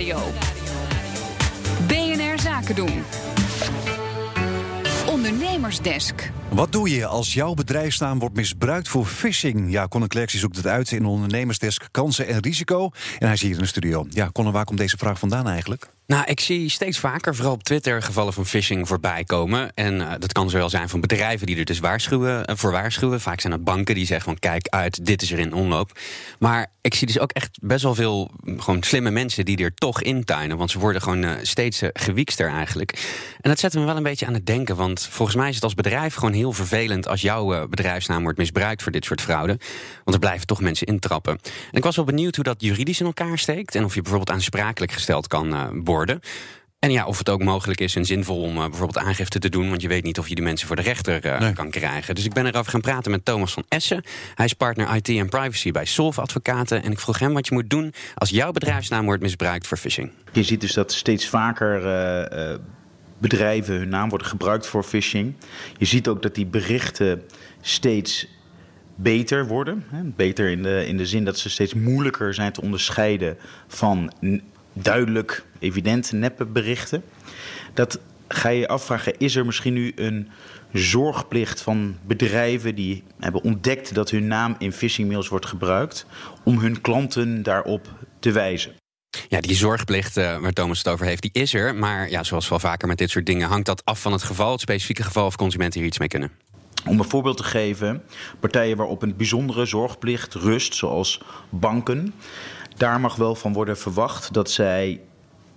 Nieuwsradio. BNR Zaken doen. Ondernemersdesk. Wat doe je als jouw bedrijfsnaam wordt misbruikt voor phishing? Ja, Conor Klerks zoekt het uit in ondernemersdesk kansen en risico. En hij is hier in de studio. Ja, Conor, waar komt deze vraag vandaan eigenlijk? Nou, ik zie steeds vaker, vooral op Twitter, gevallen van phishing voorbij komen. En uh, dat kan zowel zijn van bedrijven die er dus waarschuwen, uh, voor waarschuwen. Vaak zijn het banken die zeggen van kijk uit, dit is er in omloop. Maar ik zie dus ook echt best wel veel gewoon slimme mensen die er toch intuinen. Want ze worden gewoon uh, steeds gewiekster eigenlijk. En dat zet me wel een beetje aan het denken. Want volgens mij is het als bedrijf gewoon heel vervelend als jouw bedrijfsnaam wordt misbruikt voor dit soort fraude. Want er blijven toch mensen intrappen. En ik was wel benieuwd hoe dat juridisch in elkaar steekt. En of je bijvoorbeeld aansprakelijk gesteld kan worden. En ja, of het ook mogelijk is en zinvol om uh, bijvoorbeeld aangifte te doen. Want je weet niet of je die mensen voor de rechter uh, nee. kan krijgen. Dus ik ben erover gaan praten met Thomas van Essen. Hij is partner IT en privacy bij Solve Advocaten. En ik vroeg hem wat je moet doen als jouw bedrijfsnaam wordt misbruikt voor phishing. Je ziet dus dat steeds vaker uh, bedrijven hun naam worden gebruikt voor phishing. Je ziet ook dat die berichten steeds beter worden. Hè? Beter in de, in de zin dat ze steeds moeilijker zijn te onderscheiden van duidelijk, evident neppe berichten. Dat ga je afvragen, is er misschien nu een zorgplicht van bedrijven die hebben ontdekt dat hun naam in phishingmails wordt gebruikt, om hun klanten daarop te wijzen? Ja, die zorgplicht uh, waar Thomas het over heeft, die is er. Maar ja, zoals wel vaker met dit soort dingen, hangt dat af van het geval, het specifieke geval, of consumenten hier iets mee kunnen. Om een voorbeeld te geven, partijen waarop een bijzondere zorgplicht rust, zoals banken, daar mag wel van worden verwacht dat zij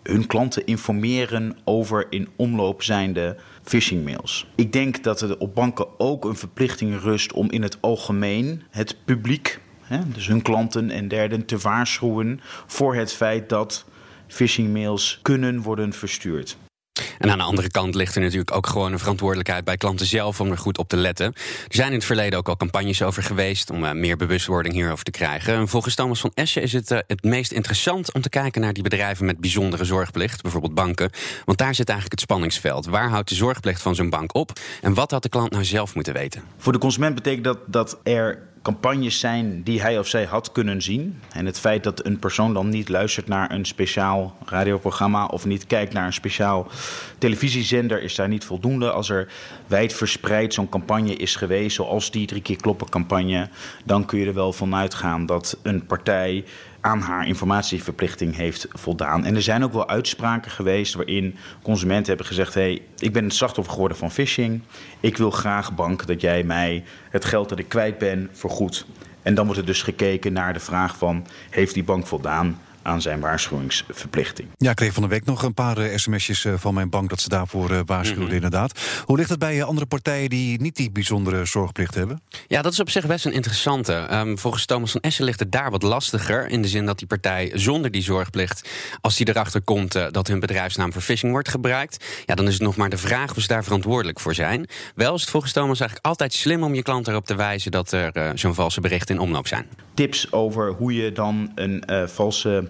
hun klanten informeren over in omloop zijnde phishingmails. Ik denk dat er op banken ook een verplichting rust om in het algemeen het publiek, hè, dus hun klanten en derden, te waarschuwen voor het feit dat phishingmails kunnen worden verstuurd. En aan de andere kant ligt er natuurlijk ook gewoon een verantwoordelijkheid bij klanten zelf om er goed op te letten. Er zijn in het verleden ook al campagnes over geweest om uh, meer bewustwording hierover te krijgen. En volgens Thomas van Essen is het uh, het meest interessant om te kijken naar die bedrijven met bijzondere zorgplicht, bijvoorbeeld banken. Want daar zit eigenlijk het spanningsveld. Waar houdt de zorgplicht van zo'n bank op? En wat had de klant nou zelf moeten weten? Voor de consument betekent dat dat er campagnes zijn die hij of zij had kunnen zien. En het feit dat een persoon dan niet luistert naar een speciaal radioprogramma of niet kijkt naar een speciaal televisiezender, is daar niet voldoende. Als er wijdverspreid zo'n campagne is geweest, zoals die drie keer kloppen campagne, dan kun je er wel van uitgaan dat een partij aan haar informatieverplichting heeft voldaan. En er zijn ook wel uitspraken geweest waarin consumenten hebben gezegd: hé, hey, ik ben het slachtoffer geworden van phishing. Ik wil graag, bank, dat jij mij het geld dat ik kwijt ben vergoedt. En dan wordt er dus gekeken naar de vraag van: heeft die bank voldaan aan zijn waarschuwingsverplichting. Ja, ik kreeg van de week nog een paar uh, sms'jes uh, van mijn bank dat ze daarvoor uh, waarschuwden, -hmm. inderdaad. Hoe ligt het bij andere partijen die niet die bijzondere zorgplicht hebben? Ja, dat is op zich best een interessante. Um, volgens Thomas van Essen ligt het daar wat lastiger. In de zin dat die partij zonder die zorgplicht, als die erachter komt dat hun bedrijfsnaam voor phishing wordt gebruikt, ja, dan is het nog maar de vraag of ze daar verantwoordelijk voor zijn. Wel is het volgens Thomas eigenlijk altijd slim om je klant erop te wijzen dat er zo'n valse berichten in omloop zijn. Tips over hoe je dan een valse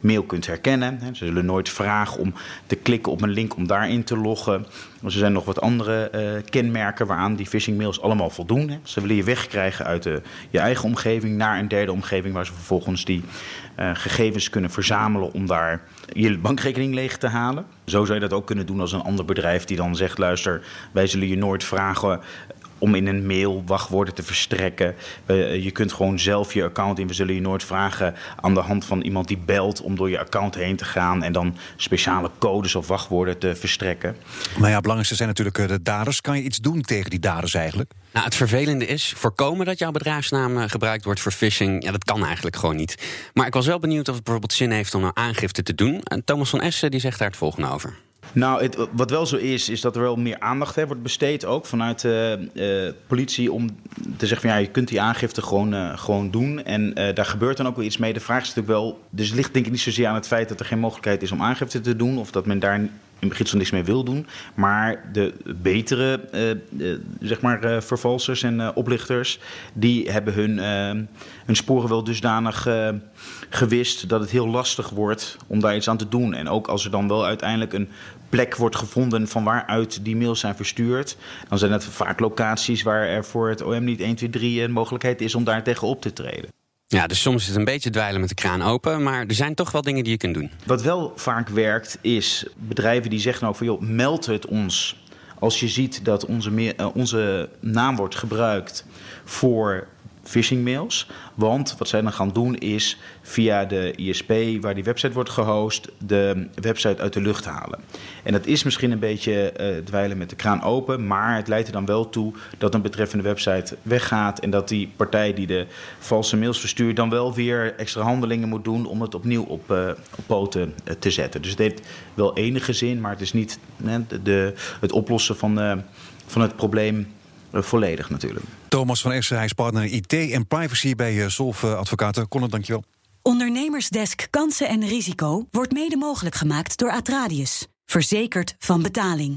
mail kunt herkennen. Ze zullen nooit vragen om te klikken op een link om daarin te loggen. Er zijn nog wat andere uh, kenmerken waaraan die phishing mails allemaal voldoen. Ze willen je wegkrijgen uit de, je eigen omgeving naar een derde omgeving waar ze vervolgens die uh, gegevens kunnen verzamelen om daar je bankrekening leeg te halen. Zo zou je dat ook kunnen doen als een ander bedrijf die dan zegt: luister, wij zullen je nooit vragen om in een mail wachtwoorden te verstrekken. Je kunt gewoon zelf je account in. We zullen je nooit vragen aan de hand van iemand die belt om door je account heen te gaan en dan speciale codes of wachtwoorden te verstrekken. Maar ja, het belangrijkste zijn natuurlijk de daders. Kan je iets doen tegen die daders eigenlijk? Nou, het vervelende is voorkomen dat jouw bedrijfsnaam gebruikt wordt voor phishing. Ja, dat kan eigenlijk gewoon niet. Maar ik was wel benieuwd of het bijvoorbeeld zin heeft om een aangifte te doen. En Thomas van Essen die zegt daar het volgende over. Nou, het, wat wel zo is, is dat er wel meer aandacht hè, wordt besteed, ook vanuit de uh, uh, politie, om te zeggen van ja, je kunt die aangifte gewoon, uh, gewoon doen. En daar gebeurt dan ook wel iets mee. De vraag is natuurlijk wel, dus het ligt denk ik niet zozeer aan het feit dat er geen mogelijkheid is om aangifte te doen, of dat men daar in beginsel niks mee wil doen. Maar de betere uh, uh, zeg maar, uh, vervalsers en oplichters... die hebben hun, hun sporen wel dusdanig gewist... dat het heel lastig wordt om daar iets aan te doen. En ook als er dan wel uiteindelijk een plek wordt gevonden... van waaruit die mails zijn verstuurd... dan zijn het vaak locaties waar er voor het OM niet 1, 2, 3 een mogelijkheid is om daar tegen op te treden. Ja, dus soms is het een beetje dweilen met de kraan open, maar er zijn toch wel dingen die je kunt doen. Wat wel vaak werkt, is bedrijven die zeggen ook van joh, meld het ons. Als je ziet dat onze, meer, uh, onze naam wordt gebruikt voor phishing mails. Want wat zij dan gaan doen is via de ISP waar die website wordt gehost, de website uit de lucht halen. En dat is misschien een beetje uh, dweilen met de kraan open, maar het leidt er dan wel toe dat een betreffende website weggaat en dat die partij die de valse mails verstuurt dan wel weer extra handelingen moet doen om het opnieuw op, op poten uh, te zetten. Dus het heeft wel enige zin, maar het is niet de, het oplossen van, van het probleem volledig natuurlijk. Thomas van Essen, hij is partner IT en privacy bij Solf Advocaten. Conor, dankjewel. Ondernemersdesk Kansen en Risico wordt mede mogelijk gemaakt door Atradius. Verzekerd van betaling.